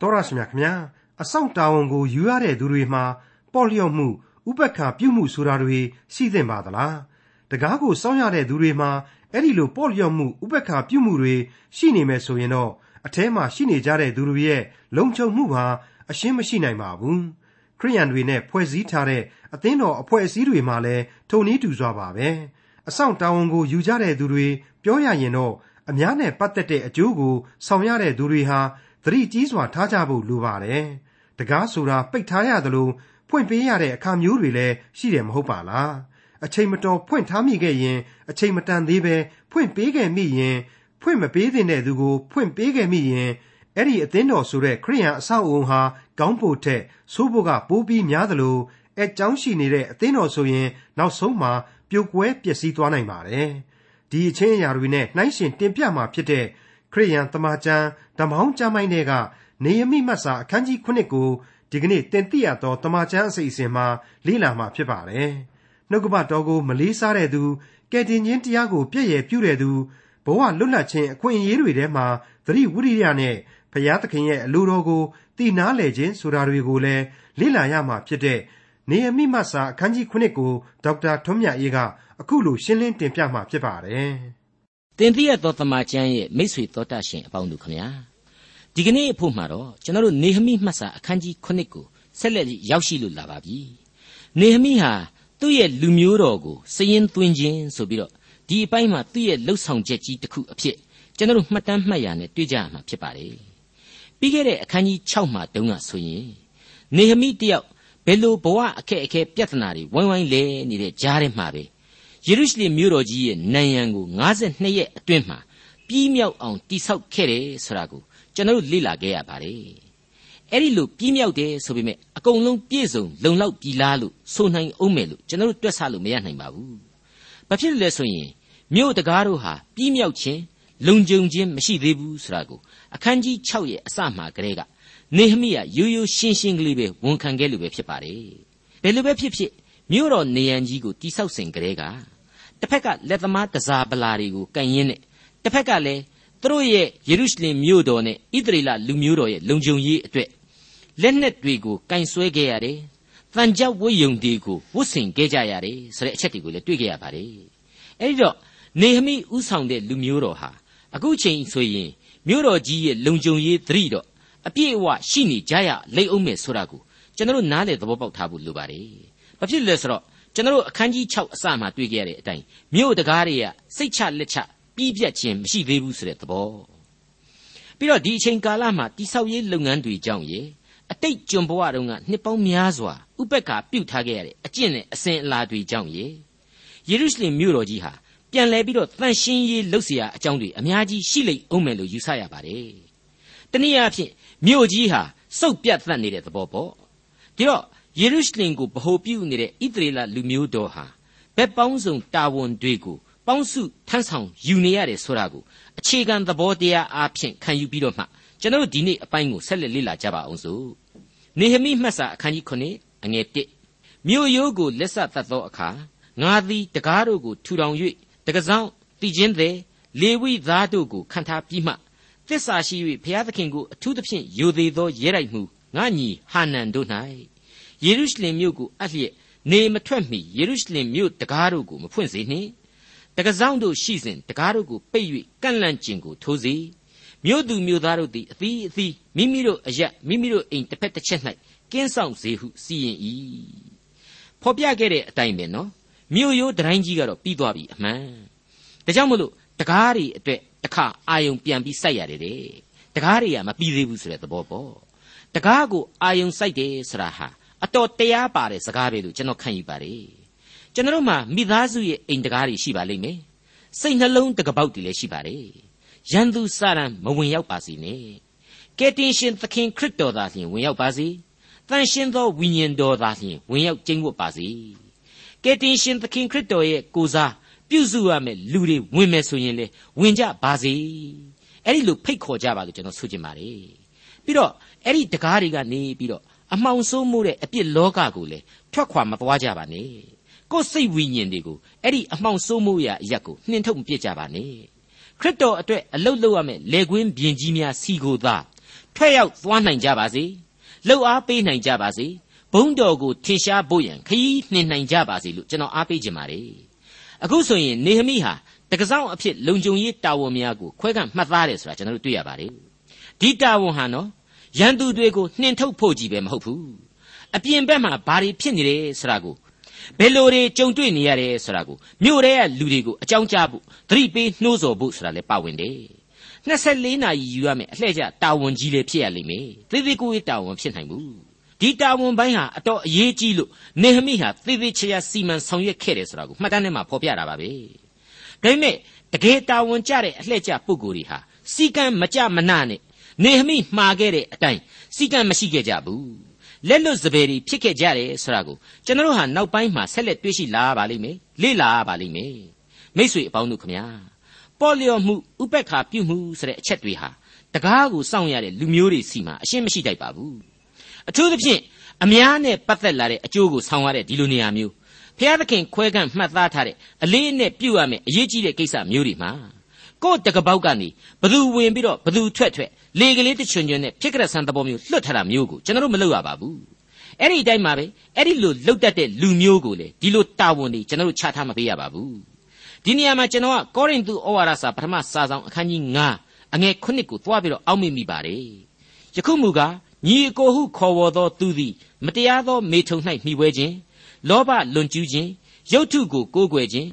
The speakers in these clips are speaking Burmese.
တော်ရရှိမြခင်ဗျာအဆောင်တာဝန်ကိုယူရတဲ့သူတွေမှာပေါ့လျော့မှုဥပက္ခပြုမှုဆိုတာတွေရှိသင့်ပါသလားတကားကိုစောင့်ရတဲ့သူတွေမှာအဲ့ဒီလိုပေါ့လျော့မှုဥပက္ခပြုမှုတွေရှိနေမယ်ဆိုရင်တော့အထဲမှာရှိနေကြတဲ့သူတွေရဲ့လုံခြုံမှုဟာအရှင်းမရှိနိုင်ပါဘူးခရိယန်တွေနဲ့ဖွဲ့စည်းထားတဲ့အသင်းတော်အဖွဲ့အစည်းတွေမှာလည်းထုံနည်းတူစွာပါပဲအဆောင်တာဝန်ကိုယူကြတဲ့သူတွေပြောရရင်တော့အများနဲ့ပတ်သက်တဲ့အကျိုးကိုဆောင်ရတဲ့သူတွေဟာ သတိကြီးစွာထားကြဖို့လိုပါတယ်။တကားဆိုတာပိတ်ထားရသလိုဖွင့်ပေးရတဲ့အခါမျိုးတွေလည်းရှိတယ်မဟုတ်ပါလား။အချိန်မတော်ဖွင့်ထားမိခဲ့ရင်အချိန်မတန်သေးပဲဖွင့်ပေးခဲ့မိရင်ဖွင့်မပေးသင့်တဲ့သူကိုဖွင့်ပေးခဲ့မိရင်အဲ့ဒီအသင်းတော်ဆိုတဲ့ခရိယန်အဆောက်အုံဟာကောင်းဖို့ထက်ဆိုးဖို့ကပိုးပြီးများသလိုအဲကြောင်းရှိနေတဲ့အသင်းတော်ဆိုရင်နောက်ဆုံးမှာပြိုကွဲပျက်စီးသွားနိုင်ပါတယ်။ဒီအချင်းအရာတွေနဲ့နှိုင်းရှင်တင်ပြမှာဖြစ်တဲ့ ခရိယန်တမန်ကျမ်းဓမ္မောင်းကျမ်းပိုင်းတွေကနေယမိမတ်စာအခန်းကြီး9ကိုဒီကနေ့တင်ပြရသောတမန်ကျမ်းအစီအစဉ်မှာလေ့လာမှာဖြစ်ပါတယ်။နှုတ်ကပတော်ကိုမလေးစားတဲ့သူကယ်တင်ခြင်းတရားကိုပြည့်ရည်ပြုတဲ့သူဘဝလွတ်လပ်ခြင်းအခွင့်အရေးတွေထဲမှာသတိဝိရိယနဲ့ဖရာသခင်ရဲ့အလိုတော်ကိုတည်နာလေခြင်းဆိုတာတွေကိုလည်းလေ့လာရမှာဖြစ်တဲ့နေယမိမတ်စာအခန်းကြီး9ကိုဒေါက်တာထွန်းမြတ်အေးကအခုလိုရှင်းလင်းတင်ပြမှာဖြစ်ပါတယ်။ တင်ပြရသောတမန်ကျမ်းရဲ့မိတ်ဆွေတော်တတ်ရှင်အပေါင်းတို့ခမညာဒီကနေ့အဖို့မှာတော့ကျွန်တော်တို့နေဟမိမှတ်စာအခန်းကြီး9ကိုဆက်လက်ရောက်ရှိလို့လာပါပြီ။နေဟမိဟာသူ့ရဲ့လူမျိုးတော်ကိုစည်ရင်သွင်းခြင်းဆိုပြီးတော့ဒီအပိုင်းမှာသူ့ရဲ့လှုပ်ဆောင်ချက်ကြီးတစ်ခုအဖြစ်ကျွန်တော်တို့မှတ်တမ်းမှတ်ရနဲ့တွေ့ကြရမှာဖြစ်ပါတယ်။ပြီးခဲ့တဲ့အခန်းကြီး6မှာတုန်းကဆိုရင်နေဟမိတယောက်ဘယ်လိုဘဝအခက်အခဲပြဿနာတွေဝိုင်းဝိုင်းလဲနေတဲ့ကြားထဲမှာပဲ ယေရုရှလင်မြို့တော်ကြီးရဲ့နံရံကို52ရက်အတွင်းမှာပြီးမြောက်အောင်တိဆောက်ခဲ့တယ်ဆိုတာကိုကျွန်တော်တို့လေ့လာခဲ့ရပါတယ်အဲ့ဒီလိုပြီးမြောက်တယ်ဆိုပေမဲ့အကုန်လုံးပြည့်စုံလုံလောက်ပြီလားလို့ဆိုနိုင်အောင်မယ်လို့ကျွန်တော်တို့တွက်ဆလို့မရနိုင်ပါဘူးဘာဖြစ်လို့လဲဆိုရင်မြို့တကားတို့ဟာပြီးမြောက်ခြင်းလုံခြုံခြင်းမရှိသေးဘူးဆိုတာကိုအခန်းကြီး6ရဲ့အစမှကတည်းကနေဟမိယရိုးရိုးရှင်းရှင်းကလေးပဲဝန်ခံခဲ့လို့ပဲဖြစ်ပါတယ်ဘယ်လိုပဲဖြစ်ဖြစ် မြို့တော်နေရန်ကြီးကိုတိဆောက်စဉ်ကတည်းကတစ်ဖက်ကလက်သမားတစားပလာတွေကိုကန်ရင်းနဲ့တစ်ဖက်ကလည်းသူတို့ရဲ့ယေရုရှလင်မြို့တော်နဲ့ဣသရေလလူမျိုးတော်ရဲ့လုံခြုံရေးအတွက်လက်နက်တွေကိုကန်ဆွဲခဲ့ရတယ်။တန်ကြောက်ဝိယုံတွေကိုဝတ်ဆင်ခဲ့ကြရတယ်ဆိုတဲ့အချက်တွေကိုလည်းတွေ့ခဲ့ရပါတယ်။အဲဒီတော့နေဟမိဥဆောင်တဲ့လူမျိုးတော်ဟာအခုချိန်ဆိုရင်မြို့တော်ကြီးရဲ့လုံခြုံရေးသတိတော့အပြည့်အဝရှိနေကြရလိမ့်အောင်မယ်ဆိုတာကိုကျွန်တော်နားလေသဘောပေါက်ထားဖို့လိုပါတယ်။ ဘာဖြစ်လဲဆိုတော့ကျွန်တော်အခန်းကြီး6အစမှာတွေ့ကြရတဲ့အတိုင်းမြို့တကားတွေကစိတ်ချလက်ချပြီးပြတ်ခြင်းမရှိသေးဘူးဆိုတဲ့သဘော။ပြီးတော့ဒီအချိန်ကာလမှာတိဆောက်ရေးလုပ်ငန်းတွေကြောင့်ရေအတိတ်ကျွန်ဘဝတုန်းကနှစ်ပေါင်းများစွာဥပက္ခပြုတ်ထားခဲ့ရတဲ့အကျင့်နဲ့အစဉ်အလာတွေကြောင့်ရေယေရုရှလင်မြို့တော်ကြီးဟာပြန်လဲပြီးတော့တန်ရှင်းရေးလုပ်เสียအကြောင်းတွေအများကြီးရှိလိမ့်အောင်မယ်လို့ယူဆရပါတယ်။တနည်းအားဖြင့်မြို့ကြီးဟာစုပ်ပြတ်သတ်နေတဲ့သဘောပေါ့ဒီတော့ ယေရုရှလင်ကိုဗဟိုပြုနေတဲ့ဣသရေလလူမျိုးတော်ဟာဘက်ပေါင်းစုံတာဝန်တွေကိုပေါင်းစုထမ်းဆောင်ယူနေရတယ်ဆိုတာကိုအခြေခံသဘောတရားအားဖြင့်ခံယူပြီးတော့မှကျွန်တော်တို့ဒီနေ့အပိုင်းကိုဆက်လက်လေ့လာကြပါအောင်စို့နေဟမိမှတ်စာအခန်းကြီး9အငယ်1မြို့ရိုးကိုလက်ဆက်သတ်သောအခါငါသည်တကားတို့ကိုထူထောင်၍တကဆောင်တည်ခြင်းသည်လေဝိသားတို့ကိုခံထားပြီးမှသစ္စာရှိ၍ဘုရားသခင်ကိုအထူးသဖြင့်ယိုသေးသောရဲတိုက်မှုငါညီဟာနန်တို့၌ ယေရုရှလင်မြို့ကိုအပ်လျက်နေမထွက်မီယေရုရှလင်မြို့တကားတို့ကိုမဖွင့်စေနှင့်တကဆောင်တို့ရှိစဉ်တကားတို့ကိုပိတ်၍ကန့်လန့်ကျင်ကိုထိုးစေမြို့သူမြို့သားတို့သည်အသီးအသီးမိမိတို့အရက်မိမိတို့အိမ်တစ်ဖက်တစ်ချက်၌ကင်းဆောင်စေဟုစီရင်၏ဖော်ပြခဲ့တဲ့အတိုင်းပဲနော်မြို့ရိုးတိုင်းကြီးကတော့ပြီးသွားပြီအမှန်ဒါကြောင့်မလို့တကားတွေအတွက်တစ်ခါအာယုံပြန်ပြီးစိုက်ရတယ်တဲ့တကားတွေကမပြီးသေးဘူးဆိုတဲ့သဘောပေါ့တကားကိုအာယုံစိုက်တယ်ဆိုတာဟာ အတော်တရားပါတဲ့စကားပဲလို့ကျွန်တော်ခံယူပါတယ်ကျွန်တော်မှာမိသားစုရဲ့အိမ်တကားတွေရှိပါလိမ့်မယ်စိတ်နှလုံးတကပေါက်တွေလည်းရှိပါတယ်ရန်သူစာရန်မဝင်ရောက်ပါစေနဲ့ကယ်တင်ရှင်သခင်ခရစ်တော်သာလျှင်ဝင်ရောက်ပါစေတန်ရှင်သောဝိညာဉ်တော်သာလျှင်ဝင်ရောက်ကျိန်းဝတ်ပါစေကယ်တင်ရှင်သခင်ခရစ်တော်ရဲ့ကိုစားပြုစုရမယ်လူတွေဝင်မယ်ဆိုရင်လေဝင်ကြပါစေအဲ့ဒီလိုဖိတ်ခေါ်ကြပါလို့ကျွန်တော်ဆိုချင်ပါတယ်ပြီးတော့အဲ့ဒီတကားတွေကနေပြီးတော့ အမှောင်ဆိုးမှုတဲ့အပြစ်လောကကိုလေထွက်ခွာမသွားကြပါနဲ့ကိုယ်စိတ်ဝိညာဉ်တွေကိုအဲ့ဒီအမှောင်ဆိုးမှုရာအရက်ကိုနှင်ထုတ်မပစ်ကြပါနဲ့ခရစ်တော်အတွက်အလုတ်လုပ်ရမယ်လေကွင်းပြင်ကြီးများစီကိုသာထွက်ရောက်သွားနိုင်ကြပါစေလှုပ်အားပေးနိုင်ကြပါစေဘုံတော်ကိုထင်ရှားဖို့ရန်ခရီးနှင်နိုင်ကြပါစေလို့ကျွန်တော်အားပေးခြင်းပါတယ်အခုဆိုရင်နေဟမိဟာတက္ကဆောင်အဖြစ်လုံခြုံရေးတာဝန်များကိုခွဲကန့်မှတ်သားတယ်ဆိုတာကျွန်တော်တို့တွေ့ရပါတယ်ဒီတာဝန်ဟာနော် ရန်သူတွေကိုနှင်ထုတ်ဖို့ကြီးပဲမဟုတ်ဘူးအပြင်ဘက်မှာဘာတွေဖြစ်နေတယ်ဆိုတာကိုဘယ်လိုတွေကြုံတွေ့နေရတယ်ဆိုတာကိုမြို့ထဲကလူတွေကိုအကြောင်းကြားဖို့သတိပေးနှိုးဆော်ဖို့ဆိုတာလည်းပါဝင်တယ်24နာရီယူရမယ်အလှည့်ကျတာဝန်ကြီးလည်းဖြစ်ရလိမ့်မယ်သေသေးကိုယ်တာဝန်ဖြစ်နိုင်ဘူးဒီတာဝန်ပိုင်းဟာအတော်အရေးကြီးလို့နေဟမိဟာသေသေးချာချာစီမံဆောင်ရွက်ခဲ့တယ်ဆိုတာကိုမှတ်တမ်းထဲမှာဖော်ပြတာပါပဲဒါပေမဲ့တကယ်တာဝန်ကျတဲ့အလှည့်ကျပုဂ္ဂိုလ်တွေဟာစီကံမကြမနာနဲ့ နေဟမိမှားခဲ့တဲ့အတိုင်းစီကံမရှိခဲ့ကြဘူးလက်လွတ်စပယ်တွေဖြစ်ခဲ့ကြတယ်ဆိုတာကိုကျွန်တော်ဟာနောက်ပိုင်းမှာဆက်လက်တွေ့ရှိလာပါလိမ့်မယ်လေ့လာပါလိမ့်မယ်မိษွေအပေါင်းတို့ခမညာပေါ်လျော်မှုဥပက္ခပြုမှုဆိုတဲ့အချက်တွေဟာတကားကိုစောင့်ရတဲ့လူမျိုးတွေစီမှာအရှင်းမရှိတတ်ပါဘူးအထူးသဖြင့်အများနဲ့ပတ်သက်လာတဲ့အကျိုးကိုဆောင်ရတဲ့ဒီလိုနေရာမျိုးဖျားသခင်ခွဲကန့်မှတ်သားထားတဲ့အလေးနဲ့ပြုတ်ရမယ်အရေးကြီးတဲ့ကိစ္စမျိုးတွေမှာကိုယ့်တကပေါက်ကနေဘသူဝင်ပြီးတော့ဘသူထွက်ထွက် လေကလေးတချွန်ချွန်နဲ့ဖြစ်ကြတဲ့ဆန်သဘောမျိုးလွတ်ထတာမျိုးကိုကျွန်တော်တို့မလုပ်ရပါဘူးအဲ့ဒီအတိုင်းပါပဲအဲ့ဒီလိုလှုပ်တတ်တဲ့လူမျိုးကိုလေဒီလိုတာဝန်တွေကျွန်တော်တို့ချထားမပေးရပါဘူးဒီနေရာမှာကျွန်တော်ကကောရိန္သုဩဝါဒစာပထမစာဆောင်အခန်းကြီး9အငယ်9ကိုသွားပြီးတော့အောက်မေ့မိပါတယ်ယခုမူကားညီအကိုဟုခေါ်ဝေါ်သောသူသည်မတရားသောမေထုံ၌မှီဝဲခြင်းလောဘလွန်ကျူးခြင်းရုပ်ထုကိုကိုးကွယ်ခြင်း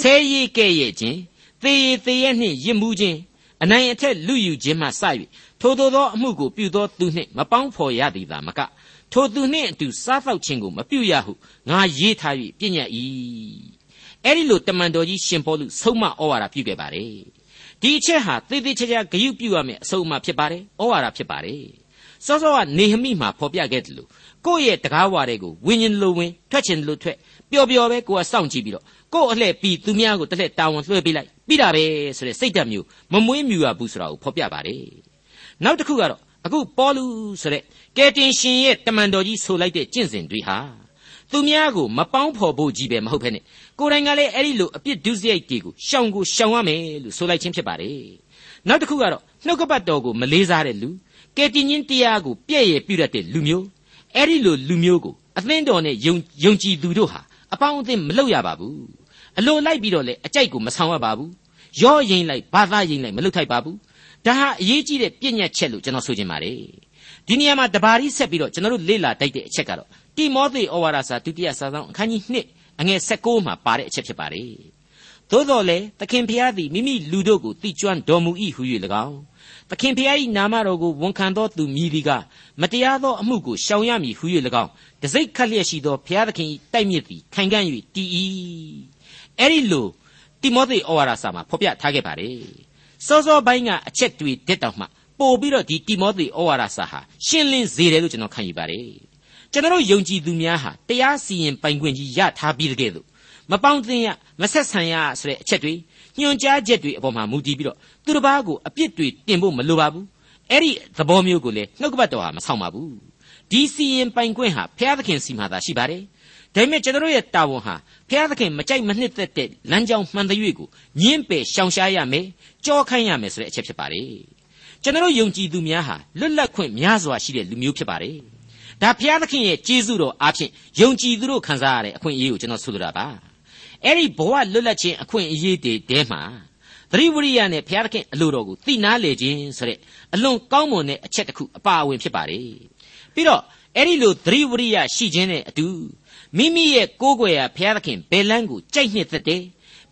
ဆဲရည်ကဲ့ရဲ့ခြင်းသေရည်သေရနှင့်ရစ်မှုခြင်း အနိုင်အထက်လူယူခြင်းမှစ၍ထိုသို့သောအမှုကိုပြုသောသူနှင့်မပေါင်းဖော်ရသည်သာမကထိုသူနှင့်အတူစားသောက်ခြင်းကိုမပြုရဟုငါရေးထား၍ပြညတ်၏အဲ့ဒီလိုတမန်တော်ကြီးရှင်ပေါလုဆုံးမဩဝါဒပြုခဲ့ပါတယ်ဒီအချက်ဟာသေသေးချာချာဂရုပြုရမယ်အဆုံးအမဖြစ်ပါတယ်ဩဝါဒဖြစ်ပါတယ်စောစောကနေဟမိမှာဖော်ပြခဲ့တယ်လို့ကိုယ့်ရဲ့တကားဝါတွေကိုဝิญဉ်လိုဝင်ထွက်ချင်လို့ထွက်ပျော်ပျော်ပဲကိုကစောင့်ကြည့်ပြီးတော့ကိုယ့်အလှည့်ပြီးသူများကိုတစ်လှည့်တာဝန်လွှဲပေးလိုက် ပြီးတာပဲဆိုတဲ့စိတ်ဓာတ်မျိုးမမွေးမြူရဘူးဆိုတာကိုဖော်ပြပါတယ်နောက်တစ်ခုကတော့အခုပေါလုဆိုတဲ့ကယ်တင်ရှင်ရဲ့တမန်တော်ကြီးဆိုလိုက်တဲ့ကျင့်စဉ်တွေဟာသူများကိုမပေါင်းဖော်ဖို့ကြီးပဲမဟုတ်ဖ ೇನೆ ကိုယ်တိုင်ကလည်းအဲ့ဒီလိုအပြစ်ဒုစရိုက်တွေကိုရှောင်ကိုရှောင်ရမယ်လို့ဆိုလိုက်ခြင်းဖြစ်ပါတယ်နောက်တစ်ခုကတော့နှုတ်ကပတ်တော်ကိုမလေးစားတဲ့လူကယ်တင်ရှင်တရားကိုပြည့်ရပြုတတ်တဲ့လူမျိုးအဲ့ဒီလိုလူမျိုးကိုအသင်းတော်နဲ့ယုံယုံကြည်သူတို့ဟာအပေါင်းအသင်းမလုပ်ရပါဘူး အလိုလိုက်ပြီးတော့လေအကြိုက်ကိုမဆောင်ရပါဘူးရောရင်လိုက်ဘာသာရင်လိုက်မလုပ်ထိုက်ပါဘူးဒါဟာအရေးကြီးတဲ့ပြည့်ညတ်ချက်လို့ကျွန်တော်ဆိုချင်ပါတယ်ဒီနေရာမှာတဘာရီဆက်ပြီးတော့ကျွန်တော်တို့လေ့လာတိုက်တဲ့အချက်ကတော့တိမောသေဩဝါဒစာဒုတိယစာဆောင်အခန်းကြီး2အငယ်16မှာပါတဲ့အချက်ဖြစ်ပါတယ်သို့တော်လေသခင်ဖျားသည်မိမိလူတို့ကိုတိကျွမ်းတော်မူ၏ဟု၍၎င်းသခင်ဖျား၏နာမတော်ကိုဝန်ခံသောသူမြည်သည်ကမတရားသောအမှုကိုရှောင်ရမည်ဟု၍၎င်းတစိ့ခတ်လျက်ရှိသောဖျားသခင်၏တိုက်မြစ်သည်ခိုင်ခံ့၍တည်၏ အဲ့ဒီလိုတိမောသေဩဝါဒစာမှာဖော်ပြထားခဲ့ပါတယ်စောစောပိုင်းကအချက်တွေတက်တောင်မှပို့ပြီးတော့ဒီတိမောသေဩဝါဒစာဟာရှင်းလင်းစေတယ်လို့ကျွန်တော်ခံယူပါတယ်ကျွန်တော်ယုံကြည်သူများဟာတရားစီရင်ပိုင်ခွင့်ကြီးရထားပြီးတဲ့ကဲ့သို့မပေါင်းသင်းရမဆက်ဆံရဆိုတဲ့အချက်တွေညွှန်ကြားချက်တွေအပေါ်မှာမူတည်ပြီးတော့သူတစ်ပါးကိုအပြစ်တွေတင်ဖို့မလိုပါဘူးအဲ့ဒီသဘောမျိုးကိုလေနှုတ်ကပတ်တော်ဟာမဆောင်ပါဘူးဒီစီရင်ပိုင်ခွင့်ဟာဘုရားသခင်စီမှာသာရှိပါတယ် ဒါပေမဲ့ကျွန်တော်ရဲ့တာဝန်ဟာဘုရားသခင်မကြိုက်မနှစ်သက်တဲ့လမ်းကြောင်းမှန်တဲ့၍ကိုညင်းပယ်ရှောင်ရှားရမယ်ကြောခိုင်းရမယ်ဆိုတဲ့အချက်ဖြစ်ပါတယ်ကျွန်တော်ယုံကြည်သူများဟာလွတ်လပ်ခွင့်များစွာရှိတဲ့လူမျိုးဖြစ်ပါတယ်ဒါဘုရားသခင်ရဲ့ကျေးဇူးတော်အားဖြင့်ယုံကြည်သူတို့ခံစားရတဲ့အခွင့်အရေးကိုကျွန်တော်ဆိုလိုတာပါအဲ့ဒီဘဝလွတ်လပ်ခြင်းအခွင့်အရေးတွေတဲမှာသတိဝရိယနဲ့ဘုရားသခင်အလိုတော်ကိုသိနာလေခြင်းဆိုတဲ့အလွန်ကောင်းမွန်တဲ့အချက်တစ်ခုအပါအဝင်ဖြစ်ပါတယ်ပြီးတော့အဲ့ဒီလိုသတိဝရိယရှိခြင်းနဲ့အတူ မိမိရဲ့ကိုးကွယ်ရာဘုရားသခင်ဘယ်လန်းကိုကြိုက်နှစ်သက်တယ်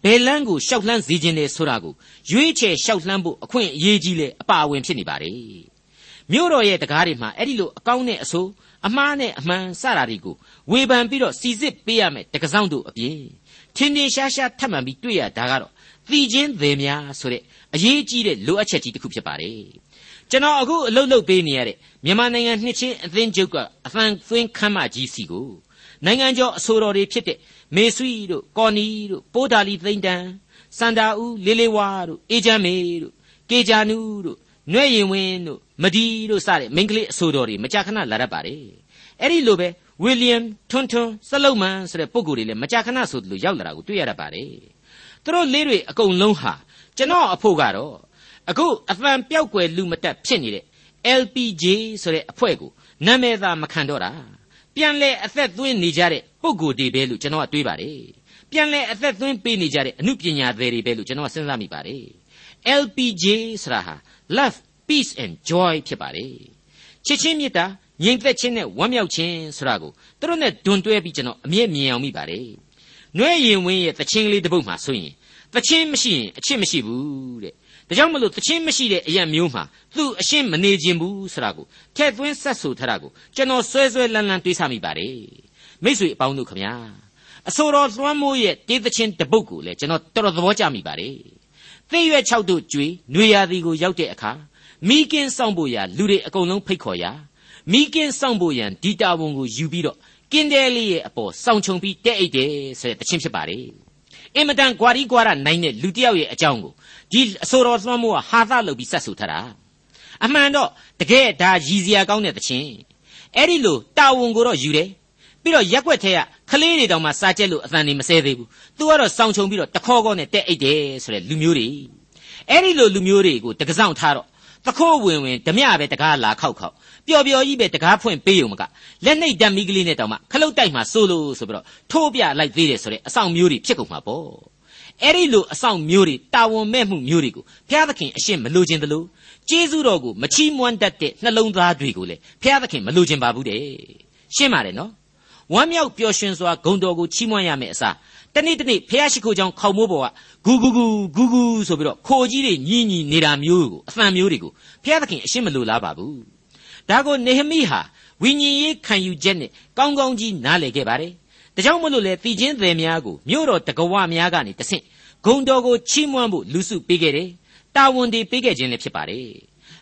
ဘယ်လန်းကိုရှောက်လှမ်းစေခြင်းလဲဆိုတာကိုရွေးချယ်ရှောက်လှမ်းဖို့အခွင့်အရေးကြီးလေအပါအဝင်ဖြစ်နေပါတယ်မြို့တော်ရဲ့တကားတွေမှာအဲ့ဒီလိုအကောင်းနဲ့အဆိုးအမှားနဲ့အမှန်စတာတွေကိုဝေဖန်ပြီးတော့စီစစ်ပေးရမယ်တကစောင်းတို့အပြင်ထင်ထင်ရှားရှားထပ်မှန်ပြီးတွေ့ရတာကတော့သိချင်းသည်များဆိုတဲ့အရေးကြီးတဲ့လိုအပ်ချက်ကြီးတစ်ခုဖြစ်ပါတယ်ကျွန်တော်အခုအလုပ်လုပ်ပေးနေရတဲ့မြန်မာနိုင်ငံနှစ်ချင်းအသင်းချုပ်ကအသံသွင်းခမ်းမကြီးစီကို နိုင်ငံကျော်အဆိုတော်တွေဖြစ်တဲ့မေဆွီတို့ကော်နီတို့ပိုးဒါလီသိမ့်တန်စန္ဒာဦးလေးလေးဝါတို့အေဂျမ်းမေတို့ကေဂျာနူးတို့နွဲ့ရင်ဝင်းတို့မဒီတို့စတဲ့မိန်းကလေးအဆိုတော်တွေမကြာခဏလာတတ်ပါတယ်အဲ့ဒီလိုပဲဝီလျံထွန်းထွန်းစလုတ်မန်ဆိုတဲ့ပုံကိုယ်တွေလည်းမကြာခဏဆိုသလိုရောက်လာတာကိုတွေ့ရတတ်ပါတယ်သူတို့လေးတွေအကုန်လုံးဟာကျွန်တော်အဖို့ကတော့အခုအဖန်ပြောက်ွယ်လူမတက်ဖြစ်နေတဲ့ LPG ဆိုတဲ့အဖွဲ့ကိုနာမည်သာမခံတော့တာ ပြန်လဲအသက်သွင်းနေကြတဲ့ပုံကိုယ်တွေပဲလို့ကျွန်တော်ကတွေးပါတယ်ပြန်လဲအသက်သွင်းပေးနေကြတဲ့အမှုပညာသည်တွေပဲလို့ကျွန်တော်ကစဉ်းစားမိပါတယ် LPG ဆိုတာဟာ love peace and joy ဖြစ်ပါတယ်ချစ်ချင်းမေတ္တာငြိမ်သက်ခြင်းနဲ့ဝမ်းမြောက်ခြင်းဆိုတာကိုသူတို့နဲ့ဒွန်တွဲပြီးကျွန်တော်အမြဲမြင်အောင်မိပါတယ်နှွဲရင်ဝင်းရဲ့တခြင်းကလေးတစ်ပုဒ်မှာဆိုရင်တခြင်းမရှိရင်အချစ်မရှိဘူးတဲ့ ဒါကြောင့်မလို့တခြင်းမရှိတဲ့အရာမျိုးမှာသူ့အရှင်းမနေခြင်းဘူးဆိုတာကိုထည့်သွင်းဆက်ဆိုထားတာကိုကျွန်တော်ဆွဲဆွဲလန်းလန်းတွေးဆမိပါတယ်မိတ်ဆွေအပေါင်းတို့ခမညာအဆိုတော်လွှမ်းမိုးရဲ့တေးသချင်းတပုတ်ကိုလည်းကျွန်တော်တော်တော်သဘောကျမိပါတယ်သိရွက်၆တို့ကျွေနွေရာသီကိုရောက်တဲ့အခါမိကင်းဆောင်ဖို့ရာလူတွေအကုန်လုံးဖိတ်ခေါ်ရာမိကင်းဆောင်ဖို့ရန်ဒီတာဝန်ကိုယူပြီးတော့ကင်းတဲလေးရဲ့အပေါ်စောင့်ချုံပြီးတဲ့အိတ်တယ်ဆိုတဲ့တခြင်းဖြစ်ပါတယ်အင်မတန်ကွာရီကွာရနိုင်တဲ့လူတစ်ယောက်ရဲ့အကြောင်းကို ဒီအဆိုတော်သွမ်းမိုးကဟာသလုပ်ပြီးဆက်ဆိုထားတာအမှန်တော့တကယ်ဒါရည်စရာကောင်းတဲ့တခြင်းအဲ့ဒီလိုတာဝန်ကိုတော့ယူတယ်ပြီးတော့ရက်ွက်ထဲကခလေးတွေတောင်မှစားကြက်လို့အသံနေမစဲသေးဘူးသူကတော့စောင့်ချုံပြီးတော့တခေါကောနဲ့တဲ့အိတ်တယ်ဆိုတဲ့လူမျိုးတွေအဲ့ဒီလိုလူမျိုးတွေကိုတကစောင့်ထားတော့တခိုးဝင်ဝင်ဓမြပဲတကားလာခောက်ခောက်ပျော်ပျော်ကြီးပဲတကားဖွင့်ပေးုံမကလက်နှိပ်တံမီကလေးနဲ့တောင်မှခလုတ်တိုက်မှစိုးလို့ဆိုပြီးတော့ထိုးပြလိုက်သေးတယ်ဆိုတဲ့အဆောင်မျိုးတွေဖြစ်ကုန်မှာပေါ့ အဲ့ဒီလိုအဆောင်မျိုးတွေတာဝန်မဲ့မှုမျိုးတွေကိုဘုရားသခင်အရှင်းမလိုချင်သလိုကျေးဇူးတော်ကိုမချီးမွမ်းတတ်တဲ့နှလုံးသားတွေကိုလည်းဘုရားသခင်မလိုချင်ပါဘူးတဲ့ရှင်းပါတယ်နော်ဝမ်းမြောက်ပျော်ရွှင်စွာဂုံတော်ကိုချီးမွမ်းရမယ်အစားတနေ့တနေ့ဖះရှိခိုးကြောင်ခေါမိုးပေါ်ကဂူဂူဂူဂူဂူဆိုပြီးတော့ခိုကြီးတွေညင်းညင်းနေတာမျိုးကိုအသံမျိုးတွေကိုဖះသခင်အရှင်းမလို့လားပါဘူးဒါကိုနေဟမိဟာဝိညာဉ်ရေးခံယူချက်နဲ့ကောင်းကောင်းကြီးနားလည်ခဲ့ပါတယ် ဒါကြောင့်မလို့လေတည်ချင်းသည်များကိုမြို့တော်တကဝများကနေတဆင့်ဂုံတော်ကိုချီးမွမ်းဖို့လူစုပေးခဲ့တယ်တာဝန်တွေပေးခဲ့ခြင်းလည်းဖြစ်ပါတယ်